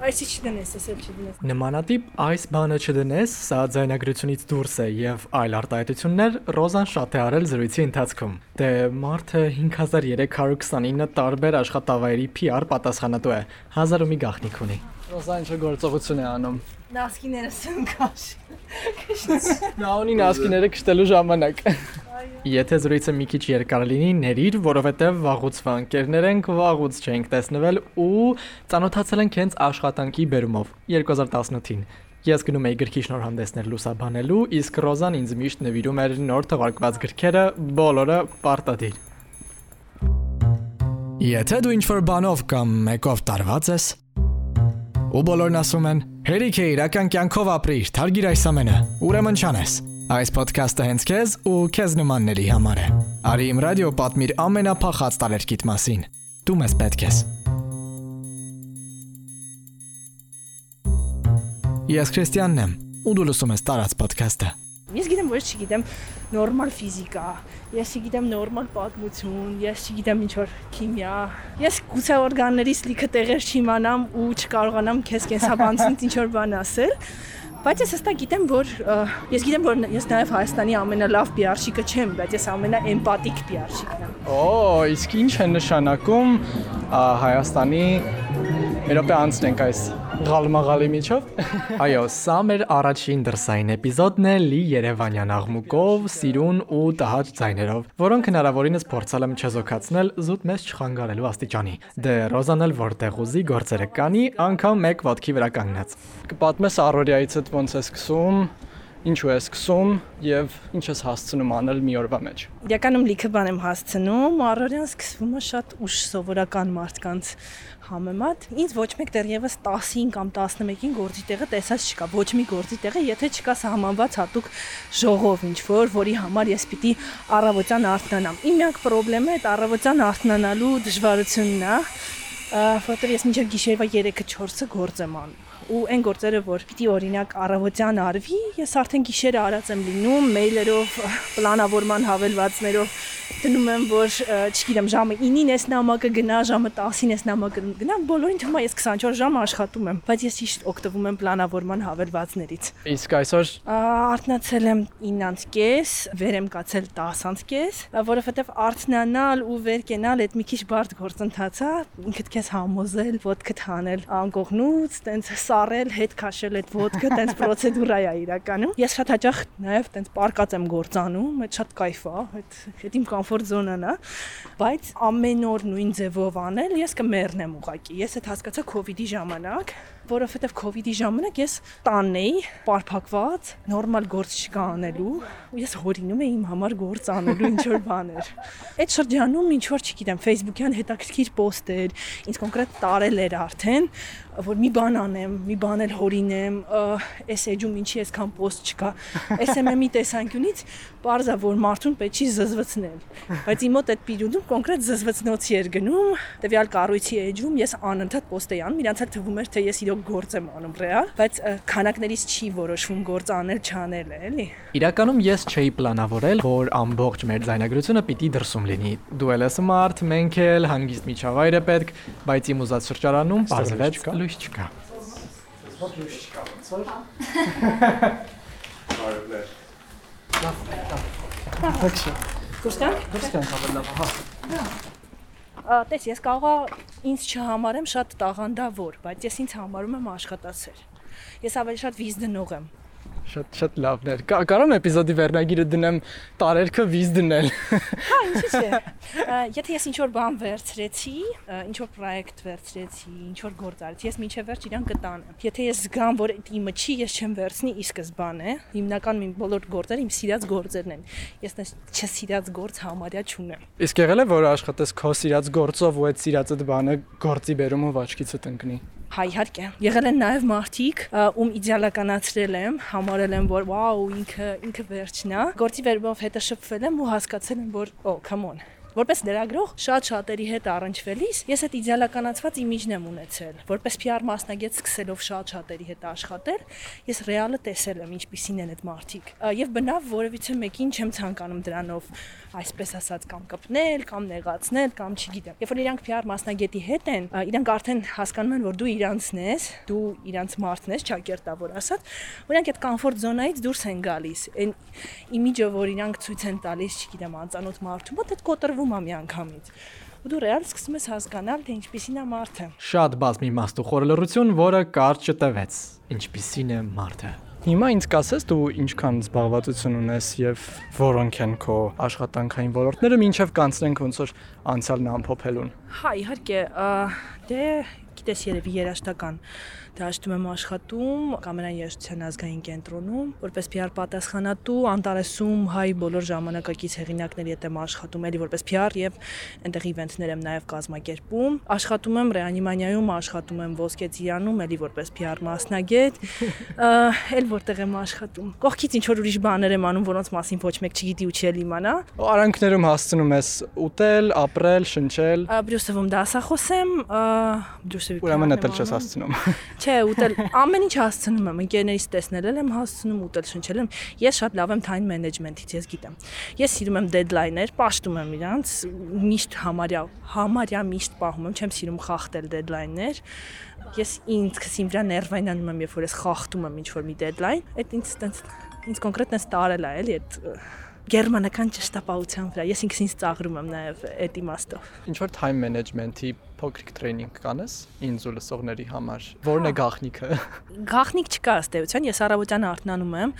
Այսի չդնես, էս էլ չդնես։ Նմանատիպ այս բանը չդնես, սա ձայնագրությունից դուրս է եւ այլ արտահայտություններ Ռոզան շատ է արել զրույցի ընթացքում։ Դե մարդը 5329 տարբեր աշխատավայրի PR պատասխանատու է, 1000 ու մի գաղտնիք ունի։ Ռոզան ինչ գործողություն է անում։ Նասկիները սնկաշ։ Նա ունի նասկիները քշտելու ժամանակ։ Եթե զրույցը մի քիչ երկար լինի, ներիր, որովհետև վաղուց վանկերներ ենք, վաղուց չենք տեսնվել ու ծանոթացել ենք հենց աշխատանքի բերումով 2018-ին։ Ես գնում էի գրքի շնորհանդեսներ լուսաբանելու, իսկ Ռոզան ինձ միշտ նվիրում էր նոր թվարկված գրքերը, բոլորը պարտադիր։ Եթե դու ինչ-որ բանով կամ մեկով տարված ես, ու բոլորն ասում են. «Հերիք է իրական կյանքով ապրիր, թարգիր այս ամենը»։ Ուրեմն չանես։ Այս ոդքասթը հենց քեզ ու քեզ նմանների համար է։ Արի իմ ռադիո պատմիր ամենափախած տարերկիտ մասին։ Դու մեզ պետք ես։ Ես Քրիստիանն եմ, ու դու լսում ես տարած ոդքասթը։ Ես գիտեմ, որ չգիտեմ նորմալ ֆիզիկա, ես չգիտեմ նորմալ պատմություն, ես չգիտեմ ինչ որ քիմիա։ Ես գուցե օրգաններից լիքը տեղեր չիմանամ ու չկարողանամ քեզ կենսաբանությունից ինչ որ բան ասել, բայց ես հստակ գիտեմ, որ ես գիտեմ, որ ես նաև Հայաստանի ամենալավ PR-շիկը չեմ, բայց ես ամենաէմպաթիկ PR-շիկն եմ։ Օ, իսկ ինչ է նշանակում Հայաստանի Երբ անցնենք այս Գալմաղալի միջով։ Այո, սա մեր առաջին դրսային էպիզոդն է լի Երևանյան աղմուկով, սիրուն ու տհաճ ձայներով, որոնք հնարավորինս փորձել եմ չեզոքացնել զուտ մեզ չխանգարելու աստիճանի։ Դե Ռոզան էլ որտեղ ուզի գործերը կանի, անգամ մեկ ոտքի վրա կանգնած։ Կպատմես առօրյայիցդ ոնց է սկսում, ինչու է սկսում եւ ինչ ես հասցնում անել մի օրվա մեջ։ Իրականում լիքը բան եմ հասցնում, առօրյան սկսվում է շատ ուշ սովորական մարդկանց համեմատ ինձ ոչ մեկ դեռևս 10-ին կամ 11-ին գործի տեղը տեսած չկա ոչ մի գործի տեղը եթե չկա սահմանված հատուկ ժողով ինչ որ որի համար ես պիտի առավոտյան արթնանամ իմ միակ խնդրեմը այդ առավոտյան արթնանալու դժվարությունն է որտեղ ես մինչև գիշերվա 3-ը 4-ը գործ եմ անում ու այն գործերը, որ պիտի օրինակ առավոտյան արվի, ես արդեն գիշերը արած եմ լինում, մեյլերով, պլանավորման հավելվածներով դնում եմ, որ չգիտեմ, ժամը 9-ին էս նամակը գնա, ժամը 10-ին էս նամակը գնա, բոլորին թվում է ես 24 ժամ աշխատում եմ, բայց ես ճիշտ օգտվում եմ պլանավորման հավելվածներից։ Իսկ այսօր? Արթնացել եմ 9-ից, վեր եմ կացել 10-ից, որովհետև արթնանալ ու վեր կենալ այդ մի քիչ բարդ գործընթաց է, ինքդ քեզ համոզել, ոդկդ հանել անկողնուց, տենց սառել, հետ քաշել այդ ոդկը, տենց պրոցեդուրա է իրականում։ Ես շատ հաճախ նաև տենց պարկած եմ գործանում, այդ շատ кайֆ է, այդ այդ իմ կոմֆորտ զոնան է, բայց ամեն օր նույն ձևով անել, ես կմեռնեմ ուղակի։ Ես այդ հասկացա կ ូវ իդի ժամանակ, որովհետև կ ូវ իդի ժամանակ ես տանն էի, պարփակված, նորմալ գործ չկա անելու, ու ես հորինում էի իմ համար գործ անելու ինչ որ բաներ։ Այդ շրջանում ինչ որ չգիտեմ, Facebook-յան հետաքրքիր պոստեր, ինձ կոնկրետ տարել էր արդեն, որ մի բան անեմ, մի բան էլ հորինեմ, այս էջում ինչի այսքան post չկա։ SMM-ի տեսանկյունից parza որ մարդուն պետք չի զզվցնել։ Բայց իմ մոտ այդ պիրուդում կոնկրետ զզվցնոցի էր գնում, տվյալ կառույցի էջում ես անընդհատ post էի անում, իրանց էլ թվում էր թե ես իրոք գործ եմ անում ռեալ, բայց քանակներից չի որոշվում գործ անել, չանել, էլի։ Իրականում ես չէի պլանավորել, որ ամբողջ մեր ձայնագրությունը պիտի դրսում լինի։ Դու էլ ես մարդ, մենք էլ հանգիստ միջավայր է պետք, բայց իմ ուզած շրջարանում բարձրացած լույս չկա։ լույս չկա, ոնց որ։ Բարև լեր։ Լավ, լավ։ Ոչինչ։ Դուրստանք։ Դուրստանք ավելի լավ, հա։ Տես, ես կարողա ինձ չհամարեմ շատ տաղանդավոր, բայց ես ինձ համարում եմ աշխատասեր։ Ես ավելի շատ վիզ դնող եմ Շատ շատ լավն էր։ Կարո՞մ էպիզոդի վերնագիրը դնեմ տարերքը վիզ դնել։ Հա, ինչի՞ չէ։ Եթե ես ինչ որ բան վերցրեցի, ինչ որ պրոյեկտ վերցրեցի, ինչ որ գործ արեցի, ես մինչև վերջ իրան կտանեմ։ Եթե ես զգամ, որ իմը չի, ես չեմ վերցնի ի սկզբանե։ Հիմնական իմ բոլոր գործերը իմ սիրած գործերն են։ Ես նես չսիրած գործ համարյա չունեմ։ Իսկ եղել է որ աշխատես քո սիրած գործով ու այդ սիրածդ բանը գործի բերումով աչքիցդ ընկնի։ Հա իհարկե։ Եղել են նաև մարդիկ, ում իդեալականացրել եմ, համարել եմ, որ վաու, ինքը ինքը վերջն է։ Գործի վերբով հետը շփվել եմ ու հասկացել եմ, որ օ, come on Որպես լրագրող շատ շատերի հետ առնչվելիս ես այդ իդեալականացված իմիջն եմ ունեցել։ Որպես PR մասնագետ սկսելով շատ շատերի հետ աշխատել, ես ռեալը տեսել եմ ինչպիսին են այդ մարդիկ։ Եվ բնավ որևիցե մեկին չեմ ցանկանում դրանով այսպես ասած կամ կպնել, կամ նեղացնել, կամ չգիտեմ։ Երբ որ իրանք PR մասնագետի հետ են, իրանք արդեն հասկանում են, որ դու իրանցն ես, դու իրանց մարդն ես, ճակերտավոր ասած, որ իրանք այդ կոմֆորտ զոնայից դուրս են գալիս։ Այն իմիջը, որ իրանք ցույց են տալիս, չգիտեմ, անծանոթ մարդու մոտ, այդ կոտրվում է միանգամից ու դու ռեալ սկսում ես հասկանալ, թե ինչպիսին է մարդը։ Շատ բազմիմաստու խորհրդություն, որը կարճ չտվեց։ Ինչպիսին է մարդը։ Հիմա ինձ կասես դու ինչքան զբաղվածություն ունես եւ որոնք են քո աշխատանքային ոլորտները, ինչեւ կանցնենք ոնց որ անցյալն ամփոփելուն։ Հա, իհարկե, դե գիտես երևի երաշտական դաշտում եմ աշխատում Կամերային երաժշտության ազգային կենտրոնում որպես PR պատասխանատու Անտարեսում հայ բոլոր ժամանակակից հեղինակների հետ եմ աշխատում էլի որպես PR եւ այնտեղ իվենթներ եմ նաեւ կազմակերպում աշխատում եմ Ռեանիմանիայում աշխատում եմ Ոսկե Ծիրանում էլի որպես PR մասնագետ էլ որտեղ եմ աշխատում կողքից ինչ որ ուրիշ բաներ եմ անում որոնց մասին ոչ մեկ չգիտի ու չի իմանա Արանքներում հասցնում ես ուտել, ապրել, շնչել Բրյուսովում դասախոս եմ Բրյուսովի Ուրեմն դա չես հասցնում Չէ, ուտել ամեն ինչ հասցնում եմ, ընկերներից տեսնել եմ հասցնում ուտել, շնչել եմ։ Ես շատ լավ եմ time management-ից, ես գիտեմ։ Ես սիրում եմ deadline-ներ, պաշտում եմ իրանց, միշտ համարյա, համարյա միշտ պահում եմ, չեմ սիրում խախտել deadline-ներ։ Ես ինքս իմ վրա ներվայնանում եմ, երբ որ ես խախտում եմ ինչ-որ մի deadline, այդ ինձ տենց ինձ կոնկրետ տենց տարել է, էլի այդ գերմանական ճշտապահության վրա։ Ես ինքս ինձ ծաղրում եմ նաև այդ իմաստով։ Ինչ որ time management-ի փոքրիկ տրեյնինգ կանես ինձ ու լսողների համար։ Որն է գաղտնիքը։ Գաղտնիք չկա ըստ էության, ես առավոտյան արթնանում եմ,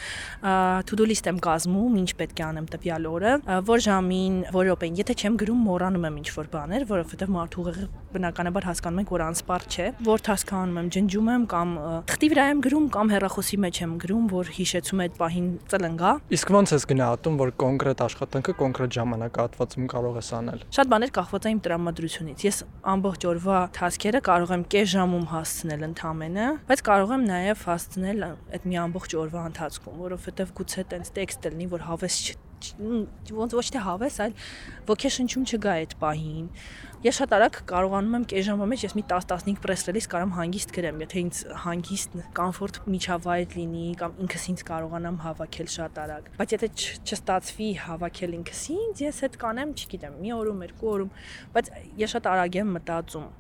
to-do list եմ կազմում, ինչ պետք է անեմ տվյալ օրը, որ ժամին, որ րոպեին, եթե չեմ գրում, մոռանում եմ ինչ-որ բաներ, որովհետև մարդու ուղեղը բնականաբար հասկանում եք, որ անսպար չէ, որ հասկանում եմ, ջնջում եմ կամ թղթի վրա եմ գրում կամ հեռախոսի մեջ եմ գրում, որ հիշեցում այդ պահին ծլնգա։ Իսկ ոնց ես գնահատում, որ կոնկրետ աշխատանքը կոնկրետ ժամանակահատվածում կարող ես անել։ Շատ բաներ կախված է իմ տրամադրությունից։ Ես ամբողջ ամբողջ օրվա task-երը կարող եմ կես ժամում հասցնել ընդամենը, բայց կարող եմ նաև հասցնել այդ մի ամբողջ օրվա ընթացքում, որովհետև գուցե տենց տեքստ լինի, որ հավես ոնց ոչ թե հավես, այլ ոգեշնչում չգա այդ պահին։ Ես շատ արագ կարողանում եմ կես ժամվա մեջ ես մի 10-15 պրեսրելիս կարամ հանգիստ գրեմ, եթե ինձ հանգիստ կոմֆորտ միջավայր լինի կամ ինքս ինձ կարողանամ հավաքել շատ արագ։ Բայց եթե չստացվի հավաքել ինքս ինձ, ես այդ կանեմ, չգիտեմ, մի օրում, երկու օրում, բայց ես շատ արագ եմ մտածում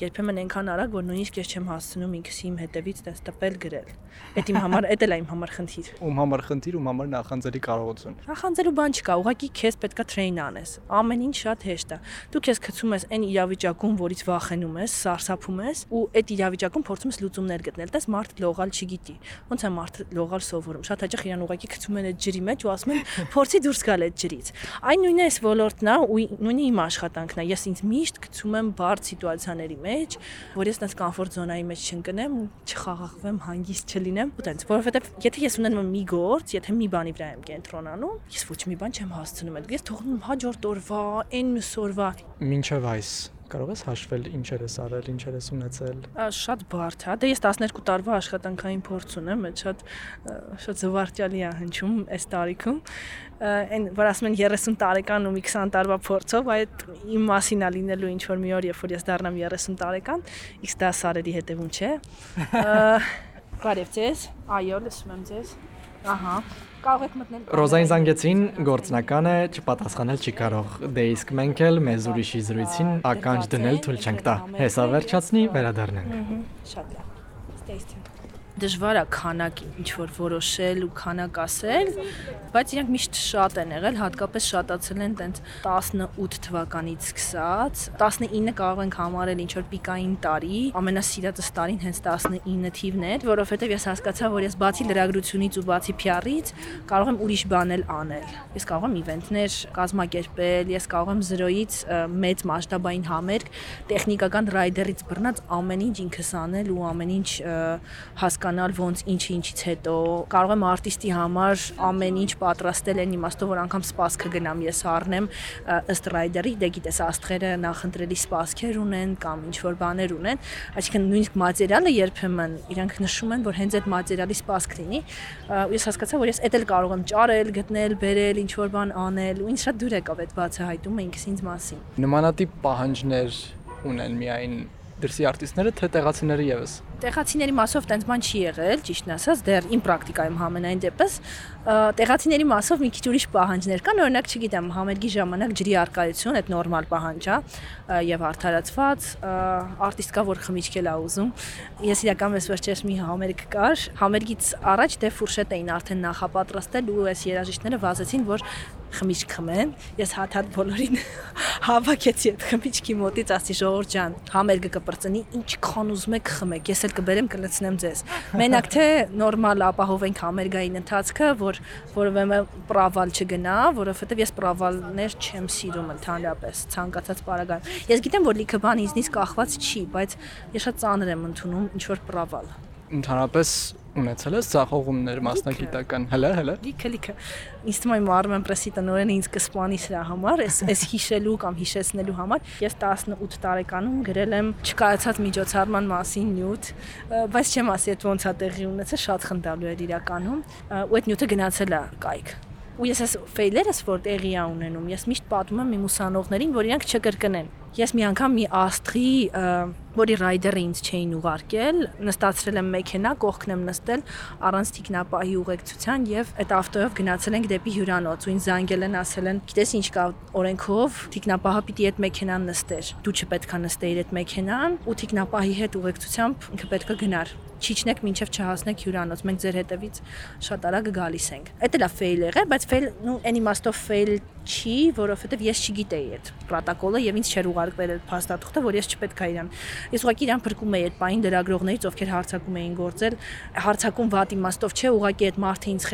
երբեմն այնքան արագ, որ նույնիսկ ես չեմ հասցնում ինքս իմ հետևից տես տպել գրել։ Այդ իմ համար, դա էլ է իմ համար խնդիր։ Ում համար խնդիր, ում համար նախանձերի կարողություն։ Նախանձելու բան չկա, ուղղակի քեզ պետքա տրեյն անես։ Ամեն ինչ շատ հեշտ է։ Դու քեզ գցում ես այն իրավիճակում, որից վախենում ես, սարսափում ես, ու այդ իրավիճակում փորձում ես լուծումներ գտնել։ Տես մարդ լողալ չգիտի։ Ոնց է մարդ լողալ սովորում։ Շատ հաճախ իրան ուղղակի գցում են այդ ջրի մեջ ու ասում են փորձի դուրս գալ այդ ջրից։ Այն նույնը էս ոլորտն է ու նույնը իմ աշխատանքն է։ Ես ինձ միշտ գցում եմ բարդ սիտուացիաների մեջ որ ես տես կոմֆորտ զոնայի մեջ չընկնեմ ու չխաղաղվեմ, հանգիստ չլինեմ ու տենց, որովհետև եթե ես ունենում եմ մի գործ, եթե մի բանի վրա եմ կենտրոնանում, ես ոչ մի բան չեմ հասցնում այդ։ Ես թողնում հաջորդ օրվա, այն մյուս օրվա։ Մինչև այս Կարող ես հաշվել ինչեր ես արել, ինչեր ես ունեցել։ Շատ բարդ է։ Դե ես 12 տարվա աշխատանքային փորձ ունեմ, այդ շատ շատ զվարճալի է հնչում այս տարիքում։ Այն որ ասում են 30 տարեկան ու մի 20 տարվա փորձով, այդ իմ մասին է լինելու ինչ որ մի օր, երբ որ ես դառնամ 30 տարեկան, իսկ դա սարերի հետևում չէ։ Բարև ձեզ։ Այո, լսում եմ ձեզ։ Ահա կարող եք մտնել Ռոզային զանգեցին գործնական է չպատասխանել չի կարող դե իսկ մենք էլ մեզ ուրիշի զրույցին ականջ դնել թույլ չենք տա հեսա վերջացնի վերադառնանք շատ լավ stay tuned դժվար է քանակ ինչ որ որոշել ու քանակ ասել, բայց իրանք միշտ շատ են եղել, հատկապես շատացել են տենց 18 թվականից սկսած։ 19-ը կարող ենք համարել ինչ որ պիկային տարի, ամենասիրածս տարին հենց 19 թիվն էր, որովհետև ես հասկացա, որ ես բացի լրագրությունից ու բացի PR-ից կարող եմ ուրիշ բան էլ անել։ Ես կարող եմ իվենթներ կազմակերպել, ես կարող եմ զրոյից մեծ մասշտաբային համերգ, տեխնիկական ռայդերից բռնած ամեն ինչ ինքս անել ու ամեն ինչ հասկանալ հասկանալ ոնց ինչի ինչից հետո կարող եմ արտիստի համար ամեն ինչ պատրաստել այն իմաստով որ անգամ սպասքը գնամ ես առնեմ ըստ ռայդերի դե գիտես աստղերը նախընտրելի սպասքեր ունեն կամ ինչ որ բաներ ունեն այսինքն նույնիսկ մատերիալը երբեմն իրանք նշում են որ հենց այդ մատերիալի սպասք լինի ես հասկացա որ ես էդ էլ կարող եմ ճարել գտնել բերել ինչ որ բան անել ու ինձ շատ դուր եկավ այդ բացահայտումը ինքս ինձ մասին նմանատիպ պահանջներ ունեն միայն դրսի արտիստները թե տեղացիները եւս Տեղացիների մասով տենց բան չի եղել, ճիշտն ասած, դեռ իմ պրակտիկայում համենայն դեպս տեղացիների մասով մի քիչ ուրիշ պահանջներ կան, օրինակ, չգիտեմ, համերգի ժամանակ ջրի արկայություն, այդ նորմալ պահանջ է եւ արդարացված, արտիստ կա որ խմիչք էլ ա ուզում։ Ես իրական ես վերջերս մի համերգ կար, համերգից առաջ դե ֆուրշետ էին արդեն նախապատրաստել ու այս երաժիշտները վազեցին, որ խմիչք խմեն։ Ես հատ-հատ բոլորին հավաքեցի այդ խմիչքի մոտից, ասի ժողովուրդ ջան, համերգը կպրծնի, ինչքան ուզում եք խմեք, ես էլ կբերեմ կլցնեմ ձեզ։ Մենակ թե նորմալ ապահովենք համերգային ընթացքը, որ որովե պրավալ չգնա, որովհետև ես պրավալներ չեմ սիրում ընդհանրապես ցանկացած պարագայում։ Ես գիտեմ, որ լիքը բան ինձնից կախված չի, բայց ես շատ ծանր եմ ընդունում ինչ որ պրավալ ընդհանրապես ունեցել ես ցախողումներ մասնագիտական հələ հələ լիքը լիքը ինձ թվում է մարմեն պրեսի տնօրենը ինձ կսպանի սրա համար այս այս հիշելու կամ հիշեցնելու համար ես 18 տարեկանում գրել եմ չկայացած միջոցառման մասին նյութ բայց չեմ ասի այդ ոնց է տեղի ունեցել շատ խնդալու էր իրականում ու այդ նյութը գնացել է կայք ու ես այս ֆեյլերս որ տեղի է ունենում ես միշտ պատմում եմ իմ ուսանողներին որ իրանք չկրկնեն ես մի անգամ մի աստղի որի ռայդերը ինձ չէին ուղարկել, նստացրել եմ մեքենա, կողքն եմ նստել առանց տիկնապահի ուղեկցության եւ այդ ավտոյով գնացել ենք դեպի հյուրանոց ու ինձ զանգել են ասել են գիտես ինչ կա օրենքով տիկնապահը պիտի այդ մեքենան նստեր դու չպետք է նստեիր այդ մեքենան ու տիկնապահի հետ ուղեկցությամբ ինքը պետք է գնար չիջնեք մինչև չհասնեք հյուրանոց մենք ձեր հետևից շատ արագ գալիս ենք այդ էլա ֆեյլ եղել բայց ֆեյլ նու այն իմաստով ֆեյլ չի որովհետև ես չգիտեի այդ պրոտոկոլը եւ ինձ չէր ուղարկվել այդ փաստաթուղթը որ ես չպետք է իրան Ես ուղղակի իրան փրկում էի այդ պահին լրագրողներից, ովքեր հարցակում էին գործել, հարցակում վատ իմաստով չէ, ուղղակի այդ մարդը ինձ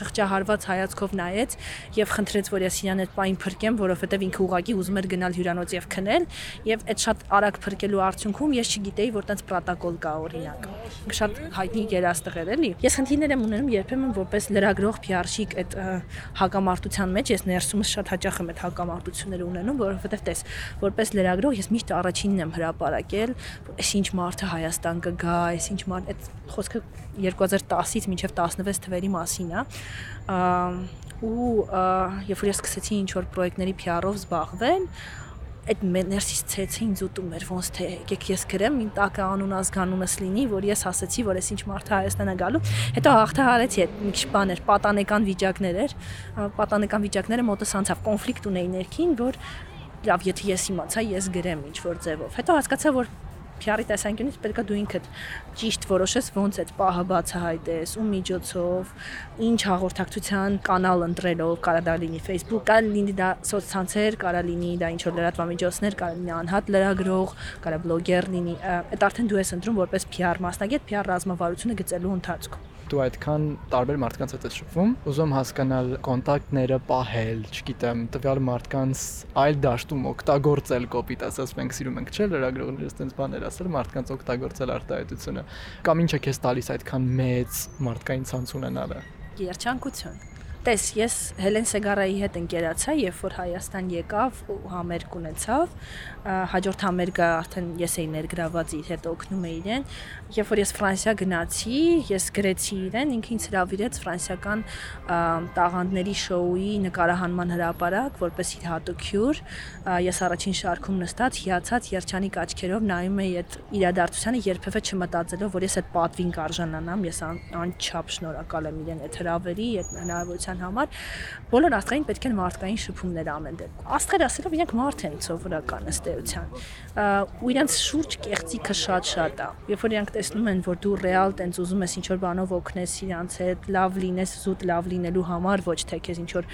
խղճահարված հայացքով նայեց եւ խնդրեց, որ ես իրան այդ պահին փրկեմ, որովհետեւ ինքը ուղղակի ուզում էր գնալ հյուրանոց եւ քնել եւ այդ շատ արագ փրկելու արդյունքում ես չգիտեի, որ տենց պրոտոկոլ կա օրինակ։ Շատ հայտնի երաստղեր էլի։ Ես խնդիրներ եմ ունենում երբեմն որպես լրագրող PR-շիկ այդ հակամարտության մեջ ես ներսումս շատ հաճախ եմ այդ հակամարտությունները ունենում, որովհետեւ տես, որպես լրագրող ես միշտ առաջինն եմ հրապարակել, այս ինչ մարդը Հայաստան կգա, այս ինչ մարդ այդ խոսքը 2010-ից մինչև 16 թվերի մասին է ու երբ որ ես սկսեցի ինչ որ պրոյեկտների PR-ով զբաղվել այդ ներսից ցեցի ինձ ուտում էր ոնց թե եկեք ես գրեմ իմ տակը անուն ազգանունս լինի որ ես ասացի որ ես ինչ մարդ Հայաստան է գալու հետո հաղթահարեցի այդ մի քիչ բաներ պատանեկան վիճակներ էր պատանեկան վիճակները մոտս անցավ կոնֆլիկտ ունեի ներքին որ լավ եթե ես իմացա ես գրեմ ինչ որ ձևով հետո հասկացա որ PR-ի տեսանկյունից պետք է դու ինքդ ճիշտ որոշես ոնց այդ պահը բացահայտես, ու միջոցով, ինչ հաղորդակցության կանալ ընտրելով, կարա դա լինի Facebook, կարա լինի դա սոցցանցեր, կարա լինի դա ինչ որ լրատվամիջոցներ, կարա լինի անհատ լրագրող, կարա բլոգեր լինի։ Այդ արդեն դու ես ընտրում որպես PR մասնագետ, PR ռազմավարությունը գծելու ընթացքում դու այդքան տարբեր մարդկանց հետ ես շփվում, ուզում հասկանալ կոնտակտները պահել, չգիտեմ, տվյալ մարդկանց այլ դաշտում օգտագործել կոպիտ ասած մենք սիրում ենք չէ լրագրողներս տենց բաներ ասել, մարդկանց օգտագործել արտահայտությունը կամ ինչ է քեզ տալիս այդքան մեծ մարդկային ցանց ունենալը։ Երջանկություն Տես, ես Հելեն Սեգարայի հետ ընկերացա, երբ որ Հայաստան եկավ ու համերգ ունեցավ, հաջորդ համերգը արդեն ես էի ներգրաված իր հետ օգնում էի իրեն, երբ որ ես Ֆրանսիա գնացի, ես գրեցի իրեն, ինքը ինձ հրավիրեց ֆրանսիական տաղանդների շոուի նկարահանման հրապարակ, որպես իր հատուկ հյուր, ես առաջին շարքում նստած հիացած երջանիկ աչքերով նայում էի այդ իրադարձությանը, երբևէ չմտածելով, որ ես այդ պատվին կարժանանամ, ես անչափ շնորհակալ եմ իրեն այդ հրավերի, այդ հնարավորության կառավարության համար բոլոր աստղերին պետք են մարդկային շփումներ ամեն դեպքում։ Աստղեր ասելով իրենք մարդ են սովորական ըստեյության։ Ու իրենց շուրջ կեղծիքը շատ-շատ է։ Երբ որ իրենք տեսնում են, որ դու ռեալ տենց ուզում ես ինչ-որ բանով օգնես իրանց հետ, լավ լինես, զուտ լավ լինելու համար, ոչ թե քեզ ինչ-որ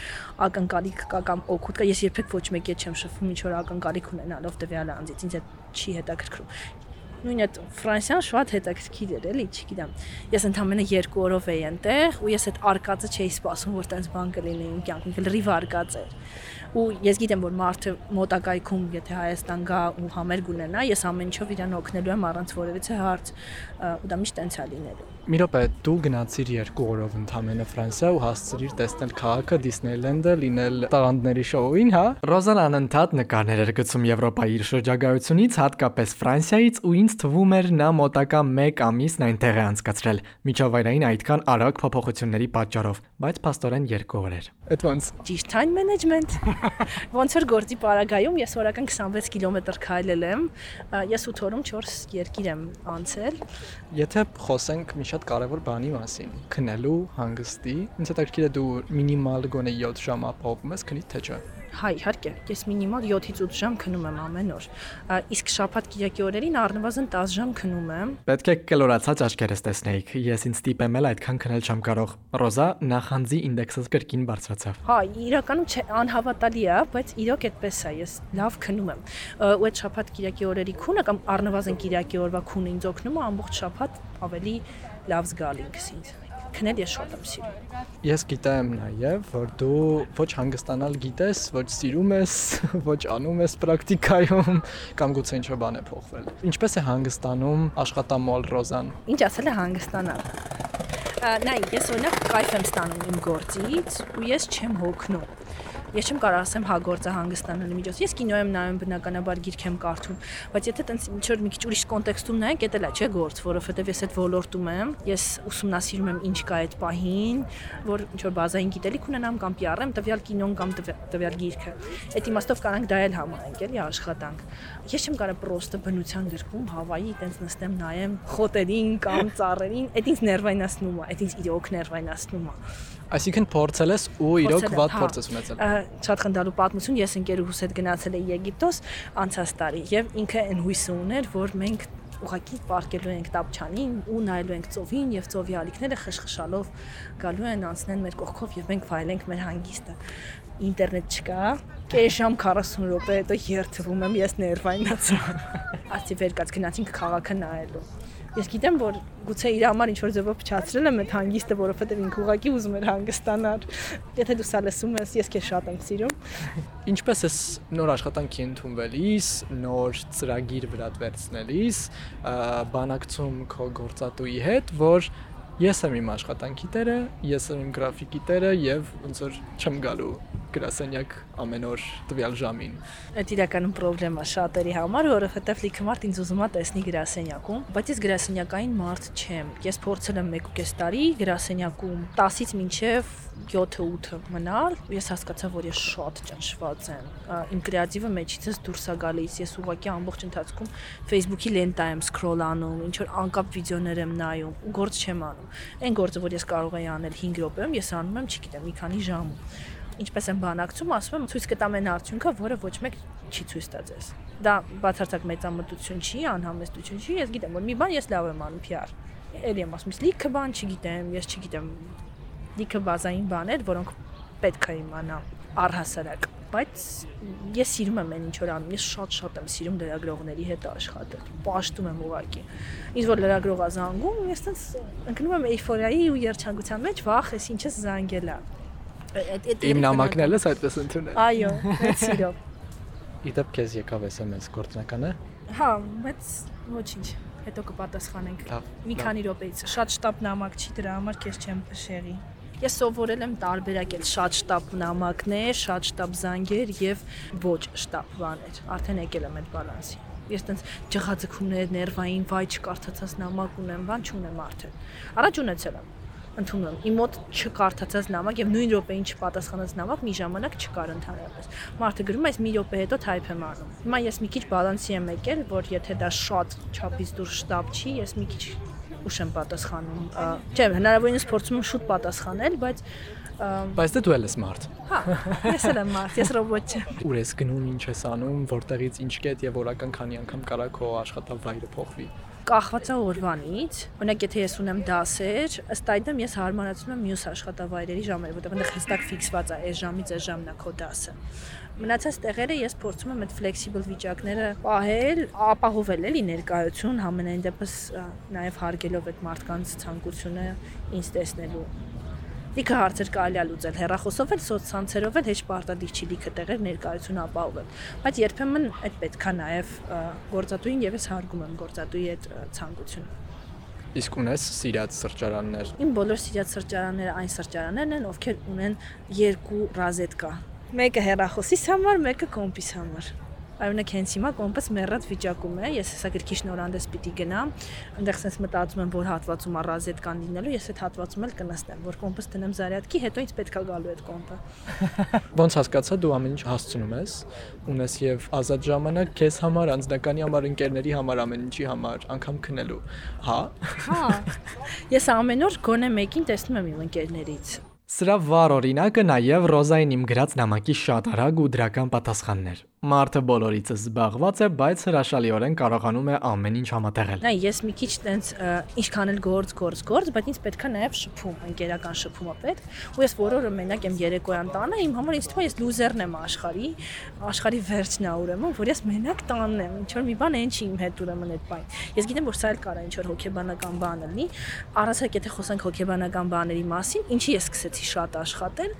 ակնկալիք կա կամ օգուտ կա, ես երբեք ոչ մեկի հետ չեմ շփվում ինչ-որ ակնկալիք ունենալով տվյալ անձից։ Ինձ այդ չի հետաքրքրում նույն այդ Ֆրանսիան շատ հետաքրքիր էր, էլի, չգիտեմ։ Ես ընդամենը 2 օրով էի այնտեղ ու ես այդ արկածը չէի սպասում, որ տենց բան կլինի իմ կյանքում, լրիվ արկած էր ու ես գիտեմ որ մարդը մոտակայքում եթե Հայաստան գա ու համերգ ունենա ես ամեն ինչով իրան օգնելու եմ առանց որևիցե հարց ու դա միշտ տենց է լինելու Մի րոպե, դու գնացիր երկու օրով ընդամենը Ֆրանսիա ու հասցրիր տեսնել քաղաքը, Դիսնեյլենդը, լինել տաղանդների շոուին, հա։ Ռոզան անընդհատ նկարներ էր գցում Եվրոպայի իր շրջագայությունից, հատկապես Ֆրանսիայից, ու ինձ թվում էր նա մոտակա 1 ամիսն այնտեղ է անցկացրել։ Միջավայրային այդքան արագ փոփոխությունների պատճառով, բայց փաստորեն երկու օր էր։ Այդ ոնց։ Ճիշտ time management։ Ոնց որ գործի պարագայում ես օրական 26 կիլոմետր քայլել եմ, ես 8 օրում 4 երկիր եմ անցել։ Եթե խոսենք մի շատ կարևոր բանի մասին, քնելու հանգստի, ինձ հետաքրքիր է դու մինիմալ գոնե 7 ժամ ապահովում ես քնից թե չէ։ Հա, իհարկե, ես մինիմալ 7-ից 8 ժամ քնում եմ ամեն օր։ Իսկ շաբաթ կիրակի օրերին առնվազն 10 ժամ քնում եմ։ Պետք է կլորացած աչքերս տեսնեիք։ Ես ինձ տիպեմ էլ այդքան քնել չեմ կարող։ Ռոզա նախանձի ինդեքսս կրկին բարձրացավ։ Հա, իրականում չէ, անհավատալի է, բայց իրոք այդպես է, ես լավ քնում եմ։ Ու այդ շաբաթ կիրակի օրերի քունը կամ առնվազն կիրակի օրվա քունը ինձ օգնում է ամբողջ շաբաթ ավելի լավ զգալ ինքս ինձ քնել ես շատ եմ սիրում։ Ես գիտեմ նաև, որ դու ոչ հանգստանալ գիտես, ոչ սիրում ես, ոչ անում ես պրակտիկայում կամ գուցե ինչ-որ բան է փոխվել։ Ինչպես է հանգստանում աշխատամոլ Ռոզան։ Ինչ ասել է հանգստանալ։ Նայ, ես օրինակ կայֆ եմ ստանում իմ գործից ու ես չեմ հոգնում ես չեմ կարող ասեմ հա գործը հանգստանալու միջոց։ Ես կինո եմ նայում բնականաբար գիրք եմ կարդում, բայց եթե տենց ինչ որ մի քիչ ուրիշ կոնտեքստում նայենք, դա լա չէ գործ, որովհետև ես այդ ոլորտում եմ, ես ուսումնասիրում եմ ինչ կա այդ պահին, որ ինչ որ բազային գիտելիք ունենամ կամ PR-եմ տվյալ կինոն կամ տվյալ գիրքը։ Այդ իմաստով կարանք դա էլ համարենք, էլի աշխատանք։ Ես չեմ կարող պրոստը բնության գրքում Հավայի տենց նստեմ նայեմ խոտերին կամ ծառերին, այդ ինձ ներվայնացնում է, այդ ինձ իրոք ներվայնացնում է։ Այսինքն փորձել ես ու իրոք ված հա։ փորձ ես ունեցել։ Շատ խնդալու պատմություն, ես ընկերուհուս հետ գնացել էի Եգիպտոս անցած տարի եւ ինքը այն հույսը ուներ, որ մենք ուղակի պարկելու ենք տապչանին ու նայելու ենք ծովին եւ ծովի ալիքները խշխշալով գալու են անցնեն մեր կողքով եւ մենք վայելենք մեր հանգիստը ինտերնետ չկա կես ժամ 40 րոպե հետո երթվում եմ ես ներվայնացա ասի վեր կաց գնացինք քաղաքը նայելու Ես գիտեմ, որ գուցե իր համար ինչ որ ձևով փչացրել եմ այդ հանգիստը, որովհետև ինքը ուղակի ուզում էր հանգստանալ։ Եթե դու սա լսում ես, ես քեզ շատ եմ սիրում։ Ինչպես ես նոր աշխատանքի ընդունվելիս, նոր ծրագիր վրա վերցնելիս, բանակցում քո գործատուի հետ, որ ես եմ իմ աշխատանքի տերը, ես եմ իմ գրաֆիկի տերը եւ ոնց որ չեմ գալու գրասենյակ ամեն օր տվյալ ժամին։ Այդ իրականում խնդրեմա շատերի համար, որովհետև լիքը մարդ ինձ ուզում է տեսնի գրասենյակում, բայց ես գրասենյակային մարդ չեմ։ Ես փորձել եմ 1.5 տարի գրասենյակում 10-ից մինչև 7-8 մնալ, ես հասկացա, որ ես շատ ճնշված եմ։ Իմ կրեատիվը մեջիցս դուրս է գալիս։ Ես ուղղակի ամբողջ ընթացքում Facebook-ի լենտա եմ սկրոլ անում, ինչ որ անկապ վիդեոներ եմ նայում, ու գործ չեմ անում։ Այն գործը, որ ես կարող եի անել 5 րոպեում, ես անում եմ, չգիտեմ, մի քանի ժամում ինչպես են բանակցում, ասում եմ, ցույց կտամ այն արդյունքը, որը ոչ մեկ չի ցույց տա ձեզ։ Դա բացարձակ մեծամտություն չի, անհամեստություն չի, ես գիտեմ, որ մի բան ես լավ եմ անում PR։ Էլի եմ ասում, լիքը բան չգիտեմ, ես չգիտեմ։ Լիքը բազային բաներ, որոնք պետք է իմանամ առհասարակ բայց ես սիրում եմ այն ինչ որ անում։ Ես շատ-շատ եմ սիրում լրագրողների հետ աշխատել։ Պաշտում եմ ուղակի։ Ինչ որ լրագրողա զանգում, ես տենց ընկնում եմ էյֆորիայի ու երջանկության մեջ, վախ, ես ինչը զանգել է Իմ նամակն էլ էս այդպես ընդունել։ Այո, մեծ սիրով։ Իդեպ քեզ եկավ SMS գործնական է։ Հա, բայց ոչինչ հետո կպատասխանենք։ Մի քանի րոպեից։ Շատ շտապ նամակ չի դրա համար քեզ չեմ շեղի։ Ես սովորել եմ տարբերակել շատ շտապ նամակներ, շատ շտապ զանգեր եւ ոչ շտապ բաներ։ Արդեն եկել եմ այդ բալանսի։ Ես տենց ջղաձգումներ, ներվային, վայ չկարդացած նամակ ունեմ, բան չունեմ արդեն։ Առաջ ունեցել եմ ընդունում եմ։ Իմ մոտ չկարդացած նամակ եւ նույն րոպեին չպատասխանած նամակ մի ժամանակ չկար ընդհանրապես։ Մարդը գրում է, այս մի րոպե հետո թայփ եմ անում։ Հիմա ես մի քիչ բալանսի եմ եկել, որ եթե դա շատ չափից դուրս շտապ չի, ես մի քիչ ուշ եմ պատասխանում։ Չէ, հնարավորինս փորձում եմ շուտ պատասխանել, բայց Բայց դե դու ես մարդ։ Հա, ես էլ եմ մարդ, ես ռոբոտ չեմ։ Ուր ես գնում, ինչ ես անում, որտեղից ինչ կետ եւ որական քանի անգամ կարա քո աշխատավայրը փոխվի։ կախված է օրվանից։ Օրինակ, եթե ես ունեմ դասեր, ըստ այդմ ես հարմարացնում եմ մյուս աշխատավայրերի ժամերը, որտեղ այնտեղ հստակ ֆիքսված է այս ժամից այս ժամն է քո դասը։ Մնացած տեղերը ես փորձում եմ այդ flexible վիճակները պահել, ապահովել էլի ներկայություն, համենայն դեպս նաև հարգելով այդ մարդկանց ցանկությունը ինձ տեսնելու Լիքը հարցեր կարելի է լուծել հեռախոսով էլ, սոցցանցերով էլ, հեչ պարտադիր չի լիքը տեղեր ներկայություն ապահովել։ Բայց երբեմն այդ պետքա նաև գործատուին եւ ես հարգում եմ գործատուի այդ ցանկությունը։ Իսկ ունես սիրած սրճարաններ։ Իմ բոլոր սիրած սրճարանները այն սրճարաններն են, ովքեր ունեն երկու ռազետկա։ Մեկը հեռախոսիս համար, մեկը կոմպիս համար։ Օրինակ հենց հիմա կոմպաս մեռած վիճակում է, ես հեսա գրքի շնորհանդես պիտի գնամ, այնտեղ sense մտածում եմ, որ հատվածում առազետ կան լինելու, ես այդ հատվածում էլ կնստեմ, որ կոմպաս դնեմ զարյատքի, հետո ինձ պետքա գալու այդ կոմպը։ Ոնց հասկացա դու ամեն ինչ հասցնում ես, ունես եւ ազատ ժամանակ քեզ համար, անձնականի համար, ընկերների համար, ամեն ինչի համար, անգամ քնելու։ Հա։ Հա։ Ես ամեն օր գոնե մեկին տեսնում եմ իմ ընկերներից։ Սրա վառ օրինակը նաև Ռոզային իմ գրած նամակի շատ արագ ու դրական պատասխաններ։ Մարդը բոլորիցս զբաղված է, բայց հրաշալիորեն կարողանում է ամեն ինչ համատեղել։ Նա ես մի քիչ տենց ինչքան էլ գործ, գործ, գործ, բայց ինձ պետքա նաև շփում, ընկերական շփումը պետք։ Ու ես որորը մենակ եմ երեկոյան տանը, իմ համար ինձ թվում է ես լուզերն եմ աշխարհի, աշխարհի վերջն է ուրեմն, որ ես մենակ տանն եմ, ինչ որ մի բան այն չի իմ հետ ուրեմն այդ բան։ Ես գիտեմ, որ սա էլ կարա ինչ որ հոգեբանական բան լինի։ Առասարակ եթե խոսենք հոգեբանական բաների մասին, ինչի ես սկսեցի շատ աշխատել,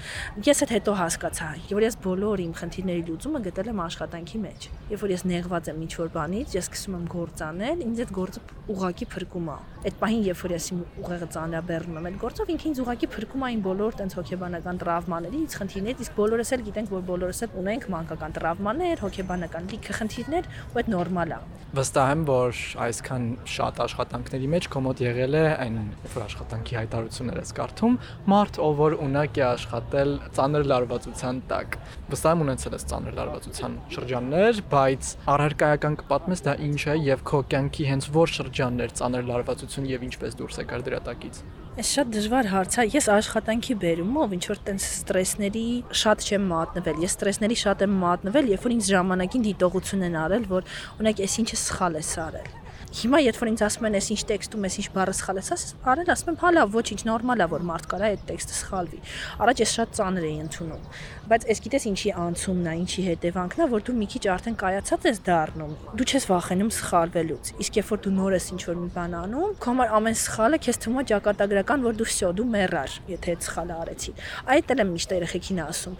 ես այդ հետո հասկացա, որ ես բոլոր իմ խնդիրների լուծումը գտել եմ աշխատանքի մեջ։ Երբ որ ես նեղված եմ ինչ-որ բանից, ես սկսում եմ գործ անել, ինձ այդ գործը ուղակի փրկում է։ Այդ պահին, երբ որ ես իմ ուղեղը ծանրաբեռնում եմ այդ գործով, ինքը ինձ ուղակի փրկում է այն բոլոր տենց հոգեբանական տրավմաներից, խնդիրներից, իսկ բոլորս էլ գիտենք, որ բոլորս էլ ունենք մանկական տրավմաներ, հոգեբանական լիքը խնդիրներ, ու այդ նորմալ է։ Վստահ եմ, որ այսքան շատ աշխատանքների մեջ կոմոդ եղել է այն, որ աշխատանքի հայտարարություններ ես կարդում, մարդ, ով որ ունակ է աշխատել ծանր լարվածության տակ։ Վստահ եմ ունեցել ես ծանր լարվածության շրջաններ, բայց առարկայական կպատմես դա ինչ է եւ քո կյանքի հենց որ շրջաններ ծանր լարվածություն եւ ինչպես դուրս եկար դրա տակից։ Այս շատ դժվար հարց է։ Ես աշխատանքի բերումով ինչ որ տենց ստրեսների շատ չեմ մատնվել։ Ես ստրեսների շատ եմ մատնվել, երբ որ ինձ ժամանակին դիտողություն են արել, որ օրինակ այս ինչը սխալ է սարել Հիմա երբ որ ինձ ասում են, «Էս ինչ տեքստում ես, ինչ բառը սխալ ես», ասես, «Արել», ասում եմ, «Հա լավ, ոչինչ, նորմալ է, որ մարդ կարա այդ տեքստը սխալվի»։ Առաջ ես շատ ծանր էի ընդունում, բայց այս գիտես ինչի անցումն է, ինչի հետևանքն է, որ դու մի քիչ արդեն կայացած ես դառնում։ Դու չես վախենում սխալվելուց։ Իսկ երբ որ դու նոր ես ինչ որ մի բան անում, քո համար ամեն սխալը քեզ թվում է ճակատագրական, որ դու վсё, դու մեռար, եթե այդ սխալը արեցի։ Այդ էլ եմ միշտ երեխեքին ասում։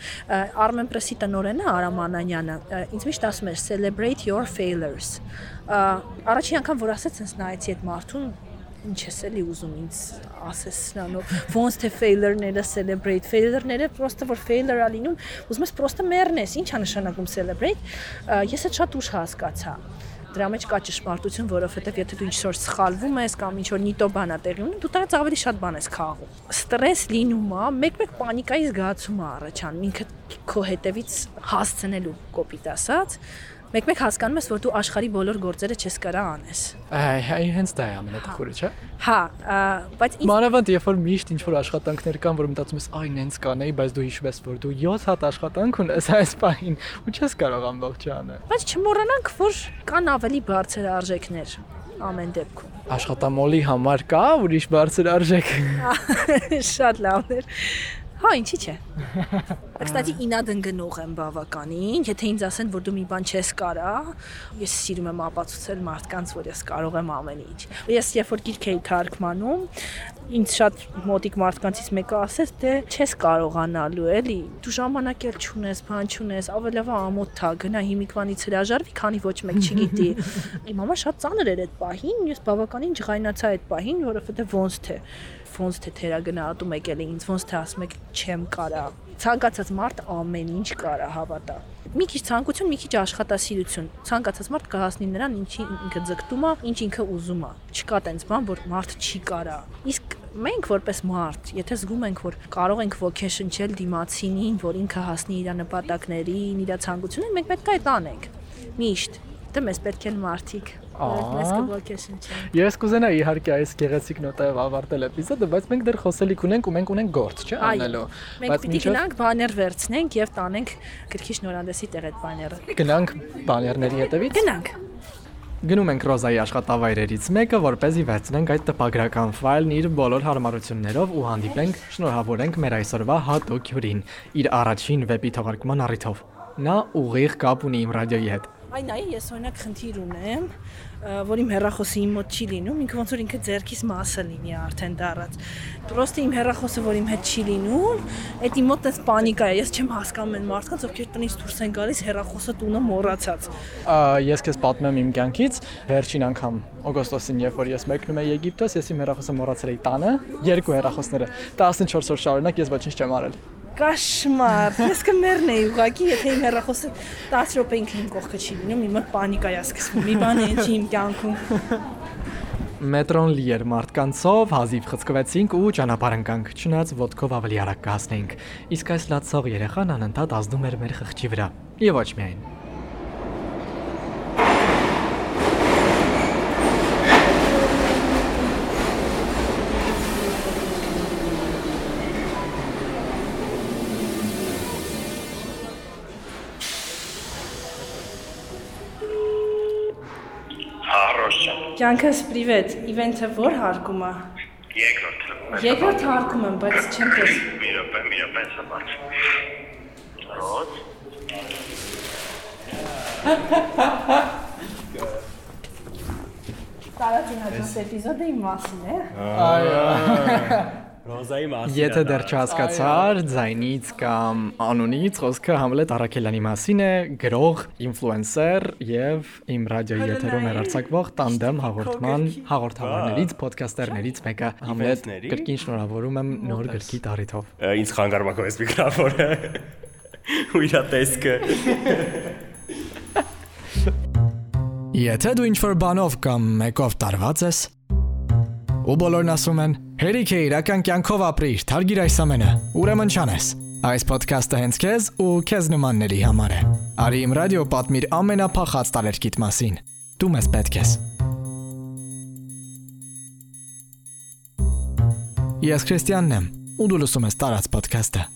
Armen Press-ի տնօրենը Արամ Անանյանը ինձ միշտ ասում էր celebrate your failures առաջին անգամ որ ասեց sense նայեցի այդ մարդուն ինչ ես էլի ուզում ինձ ասես նրանով ոնց թե failure-ները celebrate failure-ները պրոստը որ failure-ա լինում ուզում ես պրոստը մեռնես ինչա նշանակում celebrate ես այդ շատ ուշ հասկացա դրա մեջ կա ճշմարտություն, որովհետև եթե դու ինչ-որ սխալվում ես կամ ինչ-որ նիտո բան է տեղի ունենում, դու դրանից ավելի շատ բան ես քաղում։ Ստրես լինում է, մեկ-մեկ պանիկայի զգացում է առաջանում, ինքը քո հետևից հասցնելու կոպիտ ասած, մեկ-մեկ հասկանում ես, որ դու աշխարի բոլոր գործերը չես կարա անես։ Այ, այ հենց դա է ամենատխուրը, չէ՞։ Հա, բայց մանավանդ երբ որ միշտ ինչ որ աշխատանքներ կան, որ մտածում ես, այ նենց կանեի, բայց դու հիշում ես, որ դու 7 հատ աշխատանք ունես այս պահին ու չես կարող ամբողջը անել։ Բայց չմոռանանք, որ կան ավելի բարձր արժեքներ ամեն դեպքում։ Աշխատամոլի համար կա ուրիշ բարձր արժեք։ Շատ լավներ։ Հա, ինչի՞ չէ։ Կստացի ինադընկնող եմ բավականին, եթե ինձ ասեն, որ դու մի բան չես կարա, ես սիրում եմ ապացուցել մարդկանց, որ ես կարող եմ ամեն ինչ։ Ես երբ որ գիրք էի թարգմանում, ինձ շատ մոտիկ մարդկանցից մեկը ասեց, դե չես կարողանալու էլի, դու ժամանակ էլ չունես, բան չունես, ավելավա ամոթ թա գնա հիմիկվանից հրաժարվի, քանի ոչ մեկ չգիտի։ Իմ մամա շատ ծանր էր այդ պահին, ես բավականին ջղայնացա այդ պահին, որովհետեւ ոնց թե ոնց թե թերագնահատում եկել է ինձ, ոնց թե ասում եք չեմ կարա։ Ցանկացած մարդ ամեն ինչ կարա հավատա։ Մի քիչ ցանկություն, մի քիչ աշխատասիրություն։ Ցանկացած մարդ կհասնի նրան, ինչի ինքը ձգտում է, ինչ ինքը ուզում է։ Չկա տենց բան, որ մարդ չի կարա։ Իսկ մենք որպես մարդ, եթե զգում ենք, որ կարող ենք ոգեշնչել դիմացինին, որ ինքը հասնի իր նպատակներին, իր ցանկություններին, մենք պետք է այդ անենք։ Միշտ։ Դե մեզ պետք են մարդիկ Մեզ կողոքեսին չէ։ Ես կուզենա իհարկե այս գեղեցիկ նոտայով ավարտել էպիզոդը, բայց մենք դեռ խոսելիք ունենք ու մենք ունենք գործ, չէ՞, անելու։ Բայց պիտի գնանք բաներ վերցնենք եւ տանենք գրքի շնորհանդեսի տեղ այդ բաները։ Գնանք բաներների հետևից։ Գնանք։ Գնում ենք Ռոզայի աշխատավայրերից մեկը, որ เป զի վերցնենք այդ տպագրական ֆայլն իր բոլոր հարմարություններով ու հանդիպենք, շնորհավորենք մեր այսօրվա հատուկ հյուրին իր առաջին վեպի թողարկման առիթով։ Նա ուղիղ կապ ունի իմ ռադիոյի հետ։ Այն այ ես օրինակ խնդիր ունեմ, որ իմ հեռախոսը իմ մոտ չի լինում, ինքը ոնց որ ինքը ձերքիս մասը լինի արդեն դարած։ Պրոստը իմ հեռախոսը, որ իմ հետ չի լինում, այդ իմ մոտ էս պանիկա է։ Ես չեմ հասկանում այն մարդկանց, ովքեր տնից դուրս են գալիս հեռախոսը տունը մոռացած։ Ես քեզ պատմեմ իմ կյանքից վերջին անգամ օգոստոսին, երբ որ ես մեկնում եի Եգիպտոս, ես իմ հեռախոսը մոռացել էի տանը, երկու հեռախոսները։ 14 օր շարունակ ես ոչինչ չեմ արել կաշմար։ Ես կմեռնեի ուղակի, եթե իմ հեռախոսը 10 րոպե ինքն իմ կողքը չի լինում, իմ մոտ պանիկա է սկսվում։ Մի բան է ինչի իմ կյանքում։ Մետրոն լի էր մարդկանցով, հազիվ խցկվեցինք ու ճանապարհ ընկանք, չնայած ոդկով ավելի արագ կհասնեինք։ Իսկ այս լացող երեխան անընդհատ ազդում էր մեր խղճի վրա։ Եվ ոչ միայն։ Կյանքս պրիվետ, իվենթը ո՞ր հարկում է։ Երկրորդ։ Երկրորդ հարկում եմ, բայց չեմ տես։ Մի րոպե, մի րոպե, սպաս։ Ռոզ։ Տարածին հաջորդ էպիզոդը իմ մասին է։ Ռոզայի մասին։ Եթե դեռ չհասկացար, ձայնից կամ անունից խոսքը Համլետ Արաքելյանի մասին է, գրող, ինֆլուենսեր եւ իմ ռադիոյի եթերում հերարցակվող տանդեմ հաղորդման հաղորդավարներից, ոդքասթերներից մեկը Համլետ կրկին շնորհավորում եմ նոր գրքի տարիթով։ Ինձ խանգարում ակո այս միկրոֆոնը։ Ու իր տեսքը։ Եթե դու ինչ-որ բանով կամ մեկով տարված ես, ու բոլորն ասում են. «Հերիք է իրական կյանքով ապրիր, թարգիր այս ամենը»։ Ուրեմն չանես։ Այս ոդքասթը հենց քեզ ու քեզ նմանների համար է։ Արի իմ ռադիո պատմիր ամենափախած տարերկիտ մասին։ Դու մեզ պետք ես։ Ես Քրիստիանն եմ, ու դու լսում ես տարած ոդքասթը։